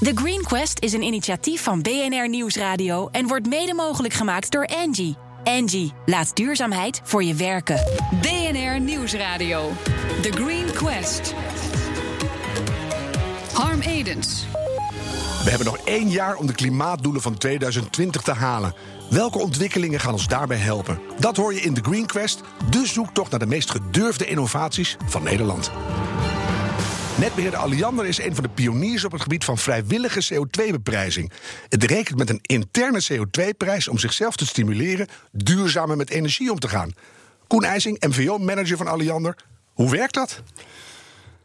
The Green Quest is een initiatief van BNR Nieuwsradio en wordt mede mogelijk gemaakt door Angie. Angie, laat duurzaamheid voor je werken. BNR Nieuwsradio. The Green Quest. Harm Edens. We hebben nog één jaar om de klimaatdoelen van 2020 te halen. Welke ontwikkelingen gaan ons daarbij helpen? Dat hoor je in The Green Quest, de zoektocht naar de meest gedurfde innovaties van Nederland. Netbeheerder Alliander is een van de pioniers op het gebied van vrijwillige CO2-beprijzing. Het rekent met een interne CO2-prijs om zichzelf te stimuleren duurzamer met energie om te gaan. Koen IJsing, MVO-manager van Alliander. Hoe werkt dat?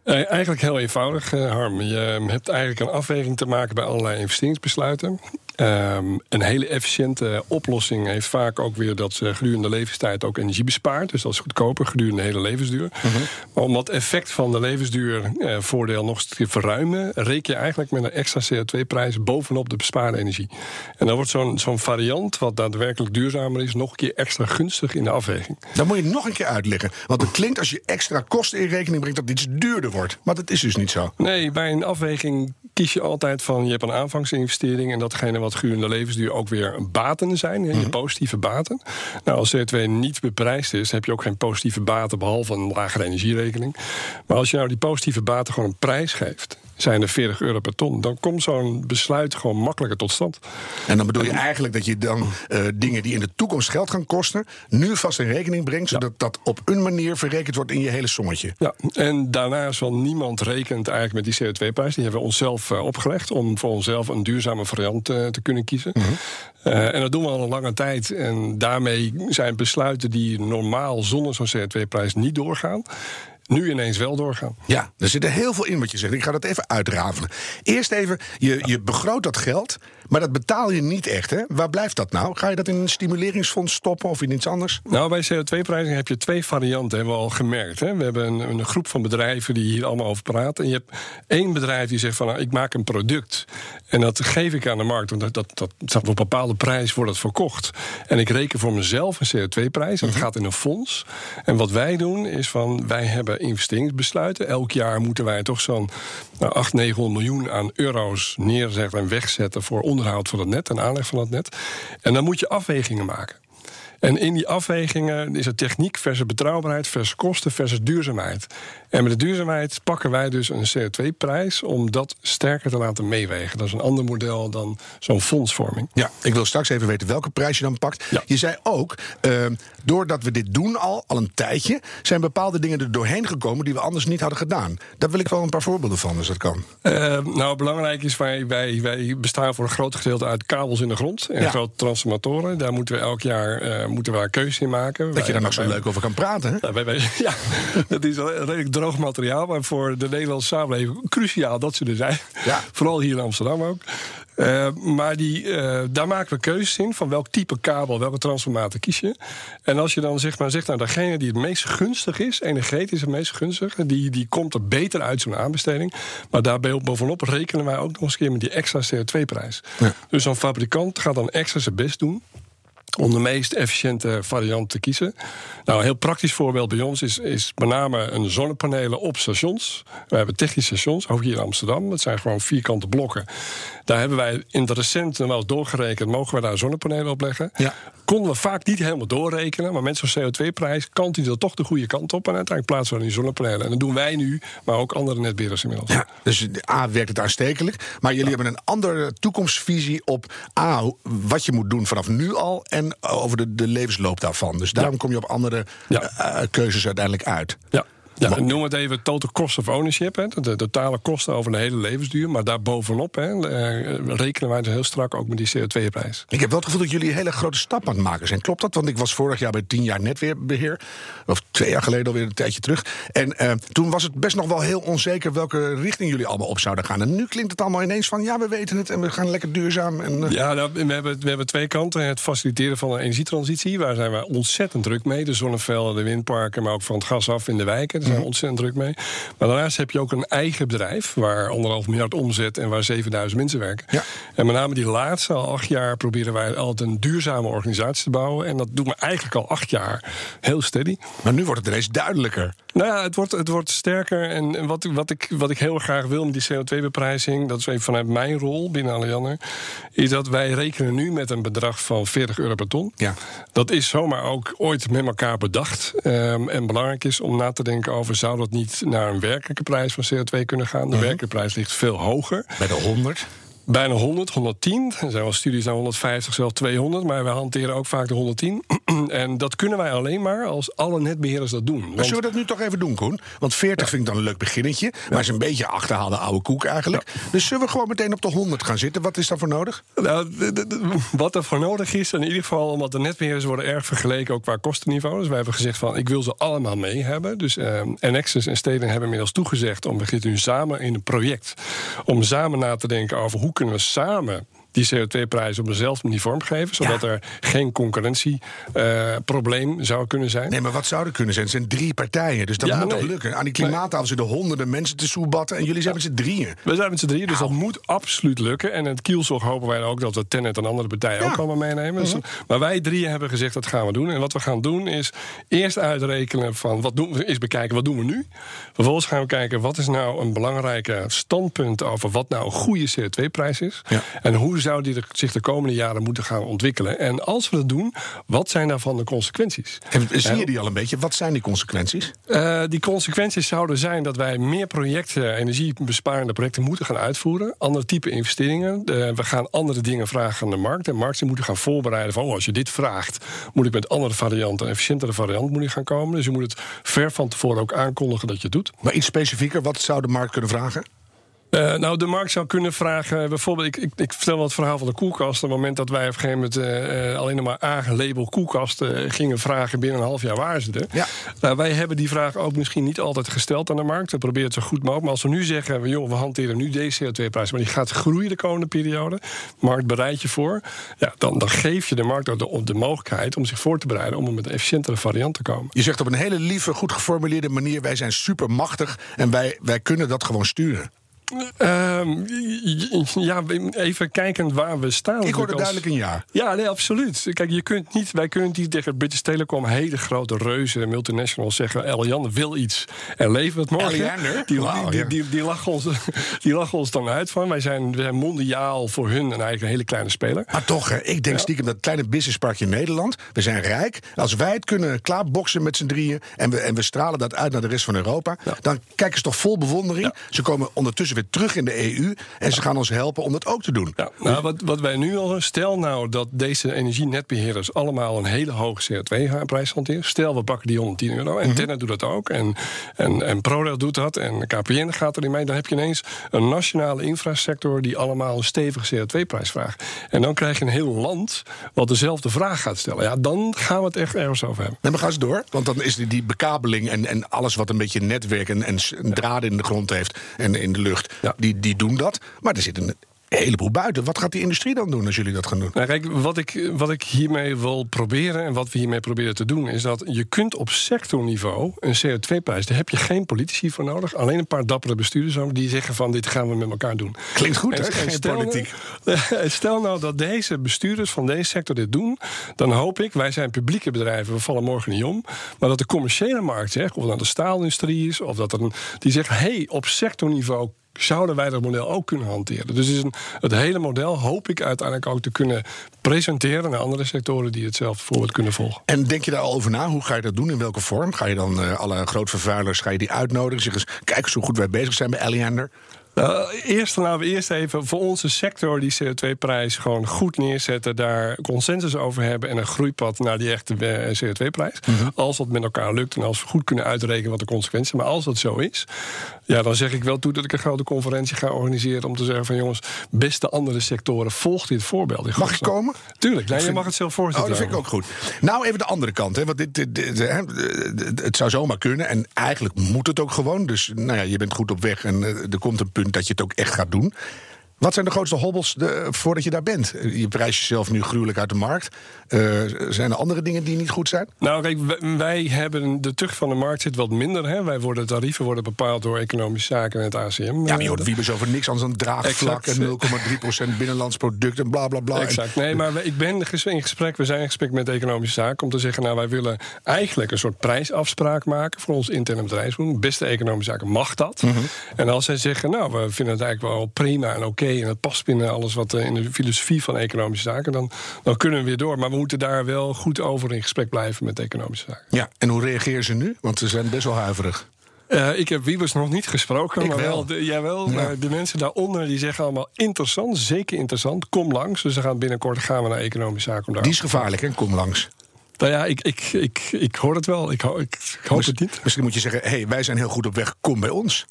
Eh, eigenlijk heel eenvoudig, eh, Harm. Je hebt eigenlijk een afweging te maken bij allerlei investeringsbesluiten. Um, een hele efficiënte oplossing heeft vaak ook weer dat ze gedurende de levenstijd ook energie bespaart. Dus dat is goedkoper gedurende de hele levensduur. Mhm. Maar om dat effect van de levensduur eh, nog eens te verruimen, reken je eigenlijk met een extra CO2-prijs bovenop de bespaarde energie. En dan wordt zo'n zo'n variant, wat daadwerkelijk duurzamer is, nog een keer extra gunstig in de afweging. Dan moet je nog een keer uitleggen. Want het klinkt als je extra kosten in rekening brengt dat iets duurder wordt. Maar dat is dus niet zo. Nee, bij een afweging kies je altijd van je hebt een aanvangsinvestering en datgene wat gedurende de levensduur ook weer baten zijn, je mhm. positieve baten. Nou, als CO2 niet beprijsd is, heb je ook geen positieve baten behalve een lagere energierekening. Maar als je nou die positieve baten gewoon een prijs geeft, zijn er 40 euro per ton. Dan komt zo'n besluit gewoon makkelijker tot stand. En dan bedoel je eigenlijk dat je dan uh, dingen die in de toekomst geld gaan kosten, nu vast in rekening brengt, zodat dat op een manier verrekend wordt in je hele sommetje. Ja, en daarnaast wel niemand rekent eigenlijk met die CO2-prijs. Die hebben we onszelf uh, opgelegd om voor onszelf een duurzame variant uh, te kunnen kiezen. Mm en dat doen we al een lange tijd. En daarmee zijn besluiten die normaal zonder zo'n CO2-prijs niet doorgaan, nu ineens wel doorgaan. Ja, er zit er heel veel in wat je zegt. Ik ga dat even uitrafelen. Eerst even, je, je begroot dat geld, maar dat betaal je niet echt. Hè? Waar blijft dat nou? Ga je dat in een stimuleringsfonds stoppen of in iets anders? Nou, bij CO2-prijzing heb je twee varianten, hebben we al gemerkt. Hè? We hebben een, een, groep van bedrijven die hier allemaal over praten. En je hebt één bedrijf die zegt van, nou, ik maak een product. En dat geef ik aan de markt, want dat, dat, dat op een bepaalde prijs wordt het verkocht. En ik reken voor mezelf een CO2-prijs. Dat mhm. gaat in een fonds. En wat wij doen is van, wij hebben investeringsbesluiten. Elk jaar moeten wij toch zo'n nou, 800, 900 miljoen aan euro's neerzetten en wegzetten voor onderhoud van het net en aanleg van het net. En dan moet je afwegingen maken. En in die afwegingen is het techniek versus betrouwbaarheid versus kosten versus duurzaamheid. En met de duurzaamheid pakken wij dus een CO2-prijs om dat sterker te laten meewegen. Dat is een ander model dan zo'n fondsvorming. Ja, ik wil straks even weten welke prijs je dan pakt. Je zei ook, uh, doordat we dit doen al, al een tijdje, zijn bepaalde dingen er doorheen gekomen die we anders niet hadden gedaan. Daar wil ik wel een paar voorbeelden van, als dat kan. Uh, nou, belangrijk is, wij, wij, wij bestaan voor een groot gedeelte uit kabels in de grond en grote transformatoren. Daar moeten we elk jaar uh, moeten we een keuze in maken. Dat je daar nog zo leuk over kan praten. Hè? Wij, ja, dat is redelijk droog materiaal, maar voor de Nederlandse samenleving cruciaal dat ze er zijn. Ja. Vooral hier in Amsterdam ook. Uh, maar die, uh, daar maken we keuzes in van welk type kabel, welke transformator kies je. En als je dan zeg maar, zegt, nou, degene die het meest gunstig is, energetisch het meest gunstig, die, die komt er beter uit zo'n aanbesteding. Maar daarbij bovenop rekenen wij ook nog eens een keer met die extra CO2-prijs. Ja. Dus zo'n fabrikant gaat dan extra zijn best doen om de meest efficiënte variant te kiezen. Nou, een heel praktisch voorbeeld bij ons is, is met name een zonnepanelen op stations. We hebben technische stations, ook hier in Amsterdam. Dat zijn gewoon vierkante blokken. Daar hebben wij in de recent wel doorgerekend, mogen we daar zonnepanelen op leggen? Ja. Konden we vaak niet helemaal doorrekenen, maar met zo'n CO2-prijs kant hij dat toch de goede kant op. En uiteindelijk plaatsen we die zonnepanelen. En dat doen wij nu, maar ook andere netbeheerders inmiddels. Ja, dus A werkt het aanstekelijk. Maar jullie hebben een andere toekomstvisie op A, wat je moet doen vanaf nu al. En over de, de levensloop daarvan. Dus daarom kom je op andere uh, keuzes uiteindelijk uit. Ja. Ja, noem het even total cost of ownership. Hè, de totale kosten over de hele levensduur. Maar daarbovenop hè, eh, rekenen wij dus heel strak ook met die CO2-prijs. Ik heb wel het gevoel dat jullie een hele grote stap aan het maken zijn. Klopt dat? Want ik was vorig jaar bij 10 jaar netweerbeheer. Of twee jaar geleden alweer een tijdje terug. En uh, toen was het best nog wel heel onzeker welke richting jullie allemaal op zouden gaan. En nu klinkt het allemaal ineens van ja, we weten het en we gaan lekker duurzaam. En, uh... Ja, nou, we, hebben, we hebben twee kanten. Het faciliteren van een energietransitie. Waar zijn we ontzettend druk mee. De zonnevelden, de windparken, maar ook van het gas af in de wijken zijn we ontzettend druk mee. Maar daarnaast heb je ook een eigen bedrijf waar anderhalf miljard omzet en waar 7000 mensen werken. Ja. En met name die laatste al acht jaar proberen wij altijd een duurzame organisatie te bouwen. En dat doen we eigenlijk al acht jaar heel steady. Maar nu wordt het ineens duidelijker. Nou ja, het wordt, het wordt sterker. En, en wat, wat, ik, wat ik heel graag wil met die CO2-beprijzing, dat is even vanuit mijn rol binnen Alliander, is dat wij rekenen nu met een bedrag van 40 euro per ton. Ja. Dat is zomaar ook ooit met elkaar bedacht. Ehm, en belangrijk is om na te denken over, zou dat niet naar een werkelijke prijs van CO2 kunnen gaan? De werkelijke prijs ligt veel hoger. Bij de 100. Bijna 100, 110. Er zijn wel studies naar 150, zelfs 200. Maar wij hanteren ook vaak de 110. en dat kunnen wij alleen maar als alle netbeheerders dat doen. Maar zullen we dat nu toch even doen, Koen? Want 40 vind ik dan een leuk beginnetje. Maar is een beetje achterhaalde oude koek eigenlijk. Dus zullen we gewoon meteen op de 100 gaan zitten? Wat is daarvoor nodig? Nou, wat er voor nodig is, in ieder geval omdat de netbeheerders worden erg vergeleken ook qua kostenniveau. Dus wij hebben gezegd van ik wil ze allemaal mee hebben. Dus Nexus en Steden hebben inmiddels toegezegd om we zitten nu samen in een project. Om samen na te denken over hoe kunnen we samen die CO2-prijs op dezelfde manier vormgeven. Zodat Ja. er geen concurrentieprobleem zou kunnen zijn. Nee, maar wat zou er kunnen zijn? Het zijn drie partijen, dus dat Ja, moet nee. toch lukken? Aan die klimaattafel zitten honderden mensen te soebatten... en jullie zijn met z'n drieën. We zijn met z'n drieën, dus dat moet absoluut lukken. En in het kielzog hopen wij ook dat we Tenet en andere partijen. Mhm. ook allemaal meenemen. Dus- maar wij drieën hebben gezegd dat gaan we doen. En wat we gaan doen is eerst uitrekenen van wat doen we, is bekijken wat doen we nu. Vervolgens gaan we kijken wat is nou een belangrijke standpunt over wat nou een goede CO2-prijs is. Ja. En hoe zou die zich de komende jaren moeten gaan ontwikkelen. En als we dat doen, wat zijn daarvan de consequenties? En zie je die al een beetje? Wat zijn die consequenties? Eh, die consequenties zouden zijn dat wij meer projecten, energiebesparende projecten, moeten gaan uitvoeren. Andere type investeringen. Eh, we gaan andere dingen vragen aan de markt. En markten moeten gaan voorbereiden van, oh, als je dit vraagt, moet ik met andere varianten, een efficiëntere variant moet ik gaan komen. Dus je moet het ver van tevoren ook aankondigen dat je het doet. Maar iets specifieker, wat zou de markt kunnen vragen? Eh, nou, de markt zou kunnen vragen. Bijvoorbeeld, ik, ik, ik vertel wel het verhaal van de koelkast. Op het moment dat wij op een gegeven moment eh, eh, alleen nog maar aangelabeld koelkasten gingen vragen binnen een half jaar waren ze er. Ja. Nou, wij hebben die vraag ook misschien niet altijd gesteld aan de markt. We proberen het zo goed mogelijk. Maar als we nu zeggen, joh, we hanteren nu deze CO2-prijs, maar die gaat groeien de komende periode. Markt bereid je voor. Ja, dan, dan geef je de markt ook de, de mogelijkheid om zich voor te bereiden om met een efficiëntere variant te komen. Je zegt op een hele lieve, goed geformuleerde manier... wij zijn supermachtig en wij, wij kunnen dat gewoon sturen. Ehm, ja, even kijken waar we staan. Ik hoorde Als- duidelijk een ja. Ja, nee, absoluut. Kijk, je kunt niet, wij kunnen niet tegen British Telecom hele grote reuzen en multinationals zeggen: Eliane wil iets en leven het morgen. Die, die, ja. die, die, lachen ons, die lachen ons dan uit van. Wij zijn, wij zijn mondiaal voor hun een eigen hele kleine speler. Maar toch, hè, ik denk stiekem dat kleine businessparkje in Nederland... we zijn rijk. Als wij het kunnen klaarboksen met z'n drieën... En we, en we stralen dat uit naar de rest van Europa... dan kijken ze toch vol bewondering. Ze komen ondertussen weer terug in de EU... en ze gaan ons helpen om dat ook te doen. Ja, nou, wat, wat wij nu al stel nou dat deze energienetbeheerders allemaal een hele hoge CO2-prijs hanteren. Stel, we pakken die 110 euro. En Tennet doet dat ook. En, en, en ProRail doet dat. En KPN gaat erin mee. Dan heb je ineens een nationale infrasector die allemaal een stevige CO2-prijs vraagt. En dan krijg je een heel land wat dezelfde vraag gaat stellen. Ja, dan gaan we het echt ergens over hebben. Nee, maar ga eens door. Want dan is die, die bekabeling en, en alles wat een beetje netwerk en, en draden in de grond heeft en in de lucht, Ja. die, die doen dat. Maar er zit een heleboel buiten. Wat gaat die industrie dan doen als jullie dat gaan doen? Nou, kijk, wat ik, wat ik hiermee wil proberen en wat we hiermee proberen te doen, is dat je kunt op sectorniveau een CO2-prijs, daar heb je geen politici voor nodig, alleen een paar dappere bestuurders die zeggen van dit gaan we met elkaar doen. Klinkt goed, hè? En- en Geen stel nou- politiek. Stel nou dat deze bestuurders van deze sector dit doen, dan hoop ik, wij zijn publieke bedrijven, we vallen morgen niet om, maar dat de commerciële markt zegt, of het nou de staalindustrie is, of dat er een, die zegt, hé, hey, op sectorniveau zouden wij dat model ook kunnen hanteren. Dus is een, het hele model hoop ik uiteindelijk ook te kunnen presenteren naar andere sectoren die hetzelfde voorbeeld kunnen volgen. En denk je daar al over na? Hoe ga je dat doen? In welke vorm? Ga je dan eh, alle grootvervuilers ga je die uitnodigen? Zeg eens, kijk eens hoe goed wij bezig zijn bij Eliander. Nou, eerst laten we eerst even voor onze sector die CO2-prijs gewoon goed neerzetten. Daar consensus over hebben en een groeipad naar die echte eh, CO2-prijs. Als dat met elkaar lukt en als we goed kunnen uitrekenen wat de consequenties zijn. Maar als dat zo is, ja, dan zeg ik wel toe dat ik een grote conferentie ga organiseren. Om te zeggen van jongens, beste andere sectoren, volg dit voorbeeld. Mag ik godsnaam. komen? Tuurlijk, nee, je mag het zelf Oh, voorzitten. dat vind ik ook goed. Nou, even de andere kant. Hè, want dit, dit, dit, hè, het zou zomaar kunnen. En eigenlijk moet het ook gewoon. Dus nou ja, je bent goed op weg. En eh, er komt een punt dat je het ook echt gaat doen. Wat zijn de grootste hobbels de, voordat je daar bent? Je prijst jezelf nu gruwelijk uit de markt. Uh, zijn er andere dingen die niet goed zijn? Nou, kijk, wij, hebben de tucht van de markt zit wat minder. Hè. Wij worden tarieven worden bepaald door economische zaken en het ACM. Ja, maar je hoort Wiebes over niks anders dan draagvlak en 0,3% binnenlands product en bla bla bla. Exact. Nee, maar ik ben in gesprek, we zijn in gesprek met economische zaken om te zeggen, nou, wij willen eigenlijk een soort prijsafspraak maken voor ons interne bedrijfsvoering. Beste economische zaken mag dat. Mhm. En als zij zeggen, nou, we vinden het eigenlijk wel prima en oké en het past binnen alles wat in de filosofie van economische zaken, dan, dan kunnen we weer door. Maar we moeten daar wel goed over in gesprek blijven met economische zaken. Ja, en hoe reageren ze nu? Want ze zijn best wel huiverig. Uh, ik heb Wiebes nog niet gesproken, maar wel, de. Maar de mensen daaronder die zeggen allemaal interessant, zeker interessant. Kom langs. Dus we gaan binnenkort gaan we naar economische zaken. Om daar die is gevaarlijk, hè? Kom langs. Nou ja, ik, ik, ik, ik hoor het wel. Ik, ik, ik hoop het niet. Misschien moet je zeggen: hey, wij zijn heel goed op weg. Kom bij ons.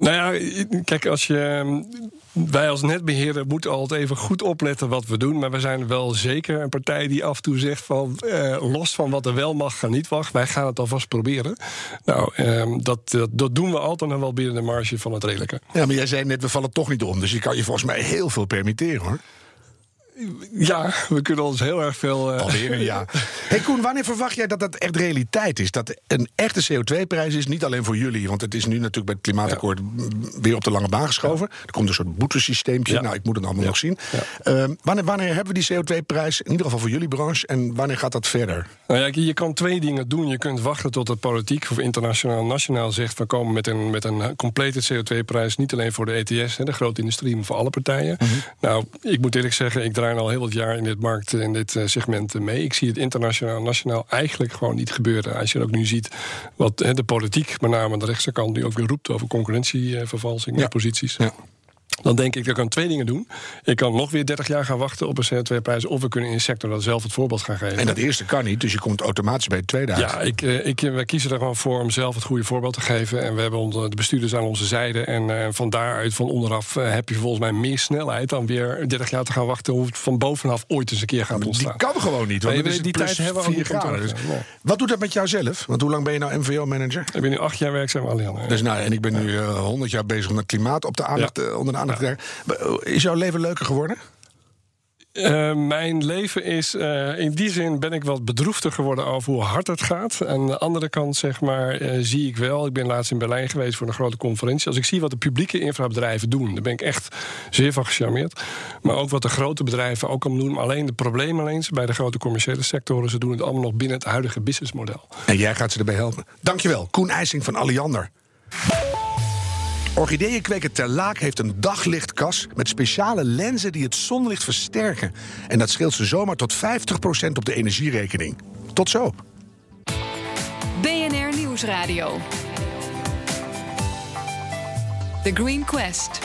Nou ja, kijk, als je, wij als netbeheerder moeten altijd even goed opletten wat we doen. Maar we zijn wel zeker een partij die af en toe zegt van eh, los van wat er wel mag, gaan niet mag. Wij gaan het alvast proberen. Nou, eh, dat, dat, dat, doen we altijd nog wel binnen de marge van het redelijke. Ja, maar jij zei net, we vallen toch niet om. Dus je kan je volgens mij heel veel permitteren hoor. Ja, we kunnen ons heel erg veel. Uh... Alweer een ja. Hey Koen, wanneer verwacht jij dat dat echt realiteit is? Dat een echte CO2-prijs is, niet alleen voor jullie, want het is nu natuurlijk bij het klimaatakkoord weer op de lange baan geschoven. Er komt een soort boetesysteempje. Nou, ik moet het allemaal nog zien. Uh, wanneer, wanneer hebben we die CO2-prijs, in ieder geval voor jullie branche, en wanneer gaat dat verder? Nou ja, je kan twee dingen doen. Je kunt wachten tot de politiek of internationaal nationaal zegt: we komen met een, met een complete CO2-prijs, niet alleen voor de ETS, hè, de grote industrie, maar voor alle partijen. Mhm. Nou, ik moet eerlijk zeggen, ik draai al heel wat jaar in dit markt, in dit eh, segment mee. Ik zie het internationaal, nationaal eigenlijk gewoon niet gebeuren. Als je ook nu ziet wat de politiek, met name aan de rechtse kant, nu ook weer roept over concurrentievervalsing ja. posities. Ja dan denk ik, dat ik kan twee dingen doen. Ik kan nog weer 30 jaar gaan wachten op een CO2-prijs... of we kunnen in de sector dat zelf het voorbeeld gaan geven. En dat eerste kan niet, dus je komt automatisch bij het tweede uit. Ja, ik, eh, ik, wij kiezen er gewoon voor om zelf het goede voorbeeld te geven. En we hebben de bestuurders aan onze zijde. En uh, van daaruit, van onderaf, uh, heb je volgens mij meer snelheid... dan weer 30 jaar te gaan wachten hoe het van bovenaf ooit eens een keer gaat ontstaan. Die kan gewoon niet, want nee, die tijd hebben we ook graden. Dus. Wat doet dat met jou zelf? Want hoe lang ben je nou MVO-manager? Ik ben nu acht jaar werkzaam alleen. Dus nou, en ik ben nu 100 jaar bezig met klimaat op de aandacht, onder de aandacht daar. Is jouw leven leuker geworden? Uh, mijn leven is, uh, in die zin ben ik wat bedroefder geworden over hoe hard het gaat. Aan de andere kant, zeg maar, uh, zie ik wel. Ik ben laatst in Berlijn geweest voor een grote conferentie. Als ik zie wat de publieke infrabedrijven doen, dan ben ik echt zeer van gecharmeerd. Maar ook wat de grote bedrijven ook al doen. Alleen de probleem alleen bij de grote commerciële sectoren, ze doen het allemaal nog binnen het huidige businessmodel. En jij gaat ze erbij helpen. Dankjewel, Koen IJsing van Alliander. Orchideeënkweker Ter Laak heeft een daglichtkas met speciale lenzen die het zonlicht versterken. En dat scheelt ze zomaar tot 50% op de energierekening. Tot zo. BNR Nieuwsradio. The Green Quest.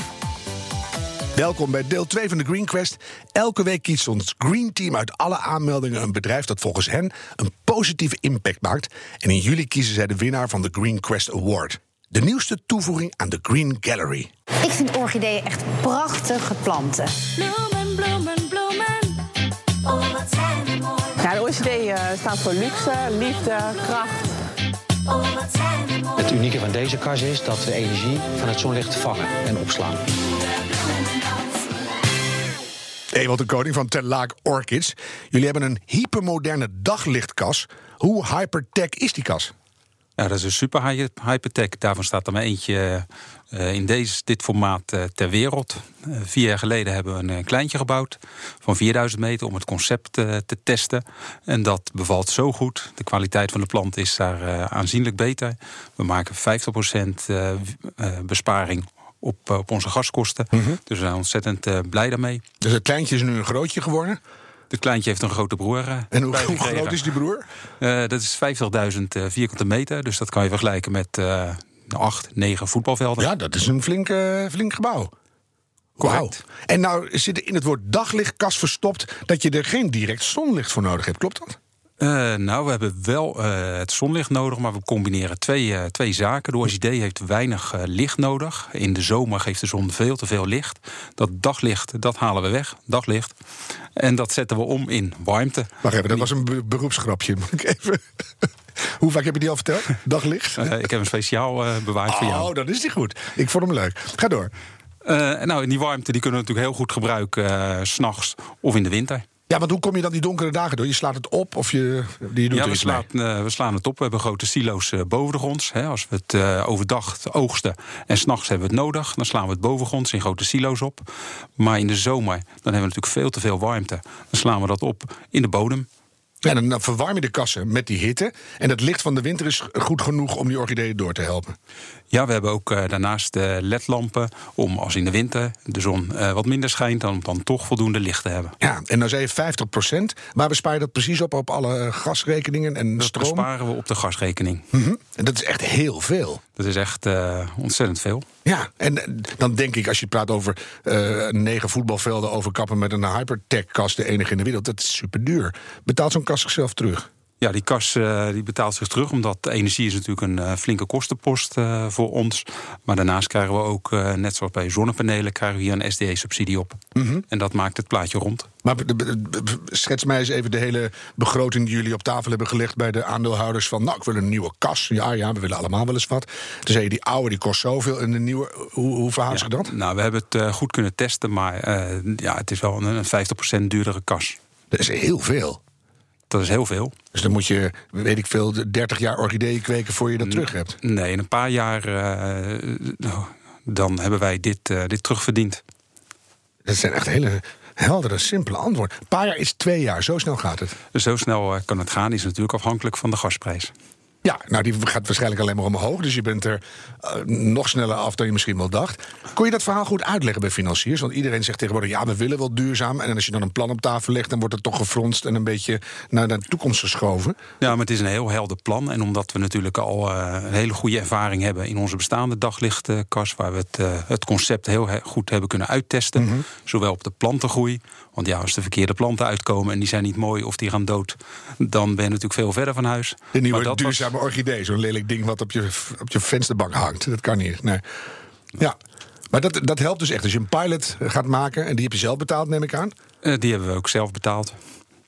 Welkom bij deel 2 van de Green Quest. Elke week kiest ons Green Team uit alle aanmeldingen een bedrijf dat volgens hen een positieve impact maakt. En in juli kiezen zij de winnaar van de Green Quest Award. De nieuwste toevoeging aan de Green Gallery. Ik vind orchideeën echt prachtige planten. Bloemen, bloemen, bloemen. Oh, wat zijn mooi. Ja, de orchidee uh, staat voor luxe, liefde, kracht. Oh, wat zijn mooi. Het unieke van deze kas is dat we energie van het zonlicht vangen en opslaan. Ewald de Koning van Terlaak Orchids. Jullie hebben een hypermoderne daglichtkas. Hoe hypertech is die kas? Ja, dat is een super hypertech. Daarvan staat er maar eentje uh, in deze, dit formaat uh, ter wereld. Uh, vier jaar geleden hebben we een kleintje gebouwd van 4000 meter om het concept te testen. En dat bevalt zo goed. De kwaliteit van de plant is daar aanzienlijk beter. We maken 50% besparing op, op onze gaskosten. Mm -hmm. Dus we zijn ontzettend blij daarmee. Dus het kleintje is nu een grootje geworden? Het kleintje heeft een grote broer. Uh, en hoe, hoe, groot is die broer? Uh, dat is 50.000 uh, vierkante meter. Dus dat kan je vergelijken met acht, negen voetbalvelden. Ja, dat is een flink, flink gebouw. Wauw. En nou zit er in het woord daglichtkas verstopt dat je er geen direct zonlicht voor nodig hebt. Klopt dat? Uh, nou, we hebben wel uh, het zonlicht nodig, maar we combineren twee, uh, twee zaken. De OSD heeft weinig licht nodig. In de zomer geeft de zon veel te veel licht. Dat daglicht, dat halen we weg, daglicht. En dat zetten we om in warmte. Wacht even, dat was een beroepsgrapje. Moet ik even... Hoe vaak heb je die al verteld? Daglicht? ik heb hem speciaal bewaard oh, voor jou. Oh, dat is die goed. Ik vond hem leuk. Ga door. nou, en die warmte die kunnen we natuurlijk heel goed gebruiken uh, s'nachts of in de winter. Ja, want hoe kom je dan die donkere dagen door? Je slaat het op of je, je doet ja, we, slaat, uh, we slaan het op. We hebben grote silo's uh, boven de grond. Hè. Als we het uh, overdag oogsten en s'nachts hebben we het nodig... dan slaan we het bovengronds in grote silo's op. Maar in de zomer dan hebben we natuurlijk veel te veel warmte. Dan slaan we dat op in de bodem. En dan verwarm je de kassen met die hitte. En het licht van de winter is goed genoeg om die orchideeën door te helpen. Ja, we hebben ook uh, daarnaast uh, ledlampen om als in de winter de zon uh, wat minder schijnt, dan, dan toch voldoende licht te hebben. Ja, en dan zei je 50 procent. Maar bespaar je dat precies op op alle gasrekeningen en dat stroom? Dat besparen we op de gasrekening. Mm -hmm. En dat is echt heel veel. Dat is echt ontzettend veel. Ja, en dan denk ik, als je praat over negen voetbalvelden overkappen met een hypertech-kast, de enige in de wereld, dat is super duur. Betaalt zo'n kast zichzelf terug? Ja, die kas uh, die betaalt zich terug, omdat energie is natuurlijk een uh, flinke kostenpost uh, voor ons. Maar daarnaast krijgen we ook, net zoals bij zonnepanelen, krijgen we hier een SDE-subsidie op. Mm -hmm. En dat maakt het plaatje rond. Maar schets mij eens even de hele begroting die jullie op tafel hebben gelegd bij de aandeelhouders van, nou, ik wil een nieuwe kas. Ja, ja, we willen allemaal wel eens wat. Toen zei je, die oude die kost zoveel en de nieuwe, hoe, hoe verhoudt zich dat? Nou, we hebben het goed kunnen testen, maar ja, het is wel een, een 50% duurdere kas. Dat is heel veel. Dat is heel veel. Dus dan moet je, weet ik veel, 30 jaar orchideeën kweken voor je dat terug hebt. Nee, in een paar jaar uh, dan hebben wij dit, uh, dit terugverdiend. Dat zijn echt hele heldere, simpele antwoorden. Een paar jaar is twee jaar, zo snel gaat het. Zo snel kan het gaan, is natuurlijk afhankelijk van de gasprijs. Ja, nou die gaat waarschijnlijk alleen maar omhoog. Dus je bent er uh, nog sneller af dan je misschien wel dacht. Kon je dat verhaal goed uitleggen bij financiers? Want iedereen zegt tegenwoordig, ja, we willen wel duurzaam. En als je dan een plan op tafel legt, dan wordt het toch gefronst... en een beetje naar de toekomst geschoven. Ja, maar het is een heel helder plan. En omdat we natuurlijk al uh, een hele goede ervaring hebben... in onze bestaande daglichtkas... waar we het, uh, het concept heel goed hebben kunnen uittesten. Mm -hmm. Zowel op de plantengroei... Want ja, als de verkeerde planten uitkomen en die zijn niet mooi of die gaan dood, dan ben je natuurlijk veel verder van huis. De nieuwe maar dat duurzame was... orchidee, zo'n lelijk ding wat op je, op je vensterbank hangt. Dat kan niet. Nee. Ja. Maar dat, dat helpt dus echt. Als je een pilot gaat maken, en die heb je zelf betaald, neem ik aan? Uh, die hebben we ook zelf betaald.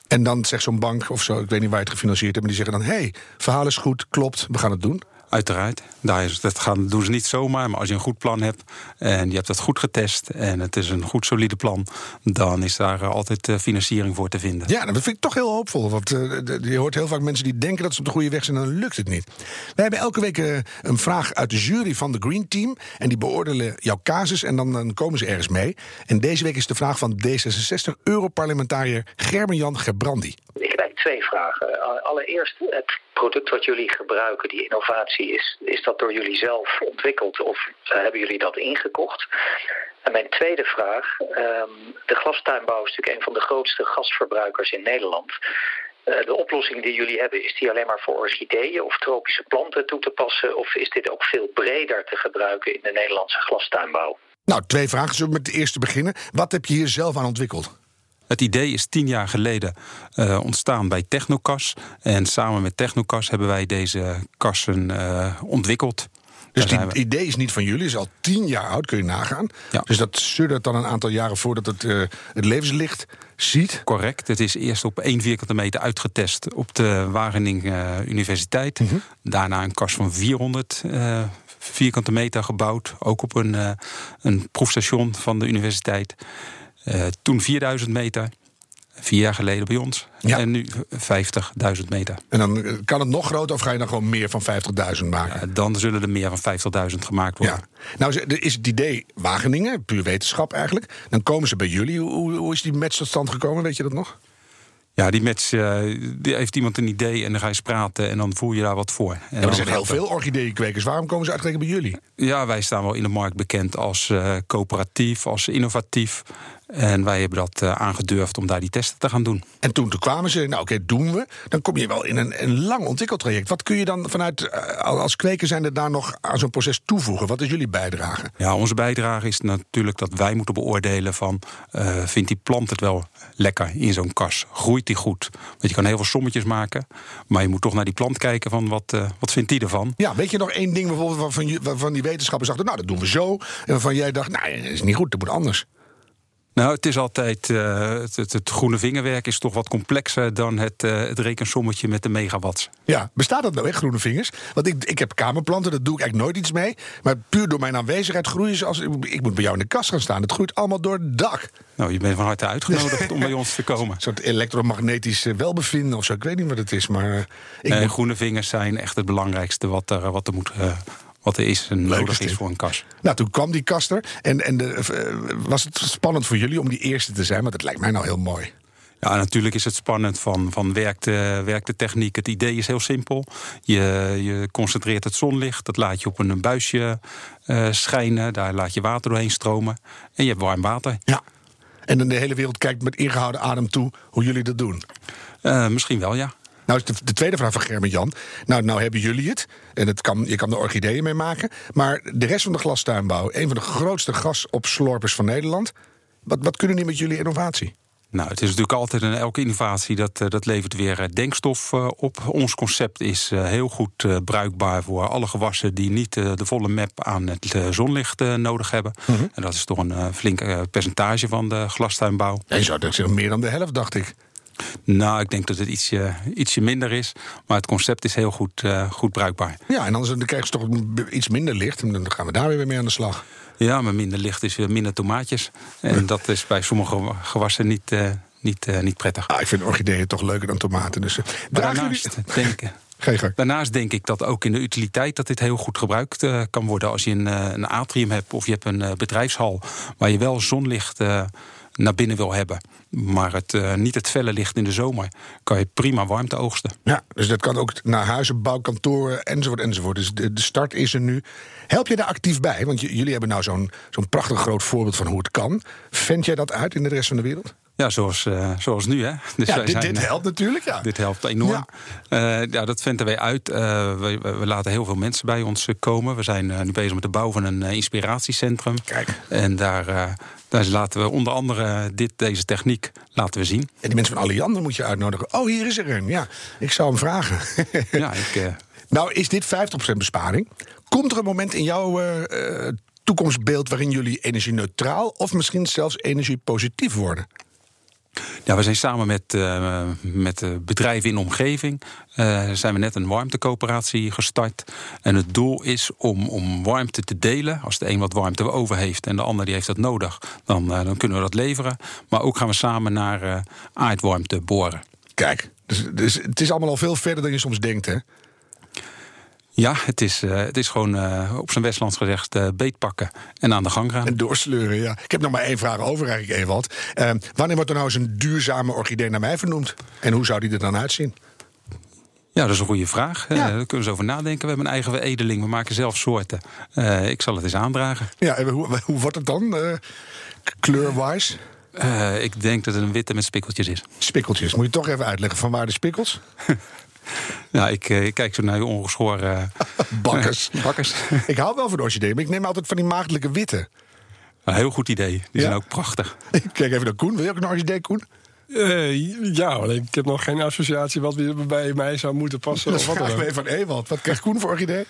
En dan zegt zo'n bank of zo, ik weet niet waar je het gefinancierd hebt, maar die zeggen dan: hé, hey, verhaal is goed, klopt, we gaan het doen. Uiteraard. Daar is, dat gaan, doen ze niet zomaar. Maar als je een goed plan hebt en je hebt dat goed getest en het is een goed solide plan, dan is daar altijd financiering voor te vinden. Ja, dat vind ik toch heel hoopvol. Want uh, je hoort heel vaak mensen die denken dat ze op de goede weg zijn en dan lukt het niet. Wij hebben elke week een vraag uit de jury van de Green Team. En die beoordelen jouw casus en dan, dan komen ze ergens mee. En deze week is de vraag van D66-Europarlementariër Gerben-Jan Gebrandi. Twee vragen. Allereerst het product wat jullie gebruiken, die innovatie, is, is dat door jullie zelf ontwikkeld of uh, hebben jullie dat ingekocht? En mijn tweede vraag, um, de glastuinbouw is natuurlijk een van de grootste gasverbruikers in Nederland. Uh, de oplossing die jullie hebben, is die alleen maar voor orchideeën of tropische planten toe te passen? Of is dit ook veel breder te gebruiken in de Nederlandse glastuinbouw? Nou, twee vragen. Zullen we met de eerste beginnen? Wat heb je hier zelf aan ontwikkeld? Het idee is tien jaar geleden uh, ontstaan bij Technocas. En samen met Technocas hebben wij deze kassen uh, ontwikkeld. Dus het idee is niet van jullie, is al tien jaar oud, kun je nagaan. Ja. Dus dat suddert dan een aantal jaren voordat het, uh, het levenslicht ziet. Correct. Het is eerst op één vierkante meter uitgetest op de Wageningen Universiteit. Mm -hmm. Daarna een kas van 400 vierkante meter gebouwd. Ook op een, een proefstation van de universiteit. Uh, toen 4000 meter. Vier jaar geleden bij ons. Ja. En nu 50.000 meter. En dan kan het nog groter of ga je dan gewoon meer van 50.000 maken? Ja, dan zullen er meer van 50.000 gemaakt worden. Ja. Nou is het idee Wageningen, puur wetenschap eigenlijk. Dan komen ze bij jullie. Hoe, hoe is die match tot stand gekomen? Weet je dat nog? Ja, die match, uh, die heeft iemand een idee en dan ga je praten en dan voer je daar wat voor. En ja, maar er zijn heel veel orchideeënkwekers. Waarom komen ze uitgerekend bij jullie? Ja, wij staan wel in de markt bekend als uh, coöperatief, als innovatief. En wij hebben dat uh, aangedurfd om daar die testen te gaan doen. En toen, toen kwamen ze, nou oké, okay, doen we. Dan kom je wel in een, een lang ontwikkeltraject. Wat kun je dan vanuit, uh, als kweker zijn er daar nog aan zo'n proces toevoegen? Wat is jullie bijdrage? Ja, onze bijdrage is natuurlijk dat wij moeten beoordelen van... Uh, vindt die plant het wel lekker in zo'n kas? Groeit die goed? Want je kan heel veel sommetjes maken. Maar je moet toch naar die plant kijken van wat, wat vindt die ervan? Ja, weet je nog één ding bijvoorbeeld waarvan, waarvan die wetenschappers dachten... nou, dat doen we zo. En waarvan jij dacht, nou, dat is niet goed, dat moet anders. Nou, het is altijd. Uh, het, het, groene vingerwerk is toch wat complexer dan het, uh, het rekensommetje met de megawatts. Ja, bestaat dat nou echt, groene vingers? Want ik, ik heb kamerplanten, daar doe ik eigenlijk nooit iets mee. Maar puur door mijn aanwezigheid groeien ze als. Ik moet bij jou in de kast gaan staan. Het groeit allemaal door het dak. Nou, je bent van harte uitgenodigd om bij ons te komen. Een soort elektromagnetisch welbevinden of zo. Ik weet niet wat het is, maar. ik nee, groene vingers zijn echt het belangrijkste wat er, wat er moet wat er is en nodig is voor een kas. Nou, toen kwam die kast er. En, en de, eh, was het spannend voor jullie om die eerste te zijn? Want het lijkt mij nou heel mooi. Ja, natuurlijk is het spannend van, van werkt, de, werkt de techniek. Het idee is heel simpel. Je, je concentreert het zonlicht, dat laat je op een buisje uh, schijnen. Daar laat je water doorheen stromen. En je hebt warm water. Ja. En dan de hele wereld kijkt met ingehouden adem toe hoe jullie dat doen. Uh, misschien wel, ja. Nou, de, de tweede vraag van Gerben Jan. Nou, nou hebben jullie het. En het kan, je kan er orchideeën mee maken. Maar de rest van de glastuinbouw, een van de grootste gasopslorpers van Nederland. Wat, wat kunnen die met jullie innovatie? Nou, het is natuurlijk altijd een elke innovatie dat, eh, dat levert weer eh, denkstof eh, op. Ons concept is heel goed bruikbaar voor alle gewassen die niet de volle map aan het zonlicht nodig hebben. Mhm. En dat is toch een flink percentage van de glastuinbouw. En je zou zeggen meer dan de helft, dacht ik. Nou, ik denk dat het ietsje, ietsje minder is. Maar het concept is heel goed, uh, goed bruikbaar. Ja, en anders dan krijg je toch iets minder licht. En dan gaan we daar weer mee aan de slag. Ja, maar minder licht is weer minder tomaatjes. En dat is bij sommige gewassen niet, uh, niet, uh, niet prettig. Ah, ik vind orchideeën toch leuker dan tomaten. Dus, daarnaast, jullie... denk, Daarnaast denk ik dat ook in de utiliteit dat dit heel goed gebruikt kan worden. Als je een, een atrium hebt of je hebt een bedrijfshal waar je wel zonlicht naar binnen wil hebben. Maar het, uh, niet het felle licht in de zomer. Kan je prima warmte oogsten. Ja, dus dat kan ook naar huizen, bouwkantoren enzovoort enzovoort. Dus de, de start is er nu. Help je daar actief bij? Want jullie hebben nou zo'n zo'n prachtig groot voorbeeld van hoe het kan. Vend jij dat uit in de rest van de wereld? Ja, zoals, uh, zoals nu. Hè? Dus ja, dit, dit, helpt natuurlijk. Ja. Dit helpt enorm. Ja, uh, ja dat vinden wij uit. Uh, we, we, laten heel veel mensen bij ons komen. We zijn nu bezig met de bouw van een inspiratiecentrum. Kijk. En daar, daar laten we onder andere dit, deze techniek laten we zien. En die mensen van Alliander moet je uitnodigen. Oh, hier is er een. Ja, ik zou hem vragen. ja, ik... Nou, is dit 50% besparing? Komt er een moment in jouw toekomstbeeld waarin jullie energie-neutraal of misschien zelfs energie-positief worden? Ja, we zijn samen met, uh, met bedrijven in de omgeving. Uh, zijn we net een warmtecoöperatie gestart. En het doel is om, om warmte te delen. Als de een wat warmte over heeft en de ander die heeft dat nodig, dan, dan kunnen we dat leveren. Maar ook gaan we samen naar aardwarmte boren. Kijk, dus, dus het is allemaal al veel verder dan je soms denkt, hè? Ja, het is, uh, het is gewoon uh, op zijn Westlands gezegd uh, beetpakken en aan de gang gaan. En doorsleuren, ja. Ik heb nog maar één vraag over eigenlijk, Ewald. wanneer wordt er nou eens een duurzame orchidee naar mij vernoemd? En hoe zou die er dan uitzien? Ja, dat is een goede vraag. Ja. daar kunnen we eens over nadenken. We hebben een eigen veredeling. We maken zelf soorten. ik zal het eens aandragen. Ja, en hoe, hoe wordt het dan? kleurwise? ik denk dat het een witte met spikkeltjes is. Spikkeltjes. Moet je toch even uitleggen van waar de spikkels? Ja, ik, eh, ik, kijk zo naar je ongeschoren... bakkers. bakkers. ik hou wel van orchidee, maar ik neem altijd van die maagdelijke witte. Een heel goed idee. Die zijn ook prachtig. kijk even naar Koen. Wil je ook een orchidee, Koen? Uh, ja, ik heb nog geen associatie wat bij mij zou moeten passen. Dat vraag ik even van Ewald. Wat krijgt Koen voor orchidee?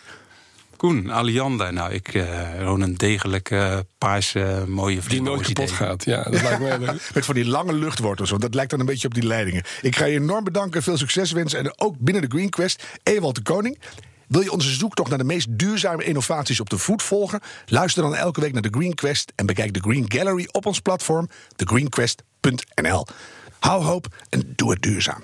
Koen, Alianda. Nou, ik uh, gewoon een degelijke, paarse, mooie Die nooit kapot gaat, ja. Dat lijkt me Met van die lange luchtwortels, want dat lijkt dan een beetje op die leidingen. Ik ga je enorm bedanken, veel succes wensen. En ook binnen de Green Quest, Ewald de Koning. Wil je onze zoektocht naar de meest duurzame innovaties op de voet volgen? Luister dan elke week naar de Green Quest en bekijk de Green Gallery op ons platform, thegreenquest.nl. Hou hoop en doe het duurzaam.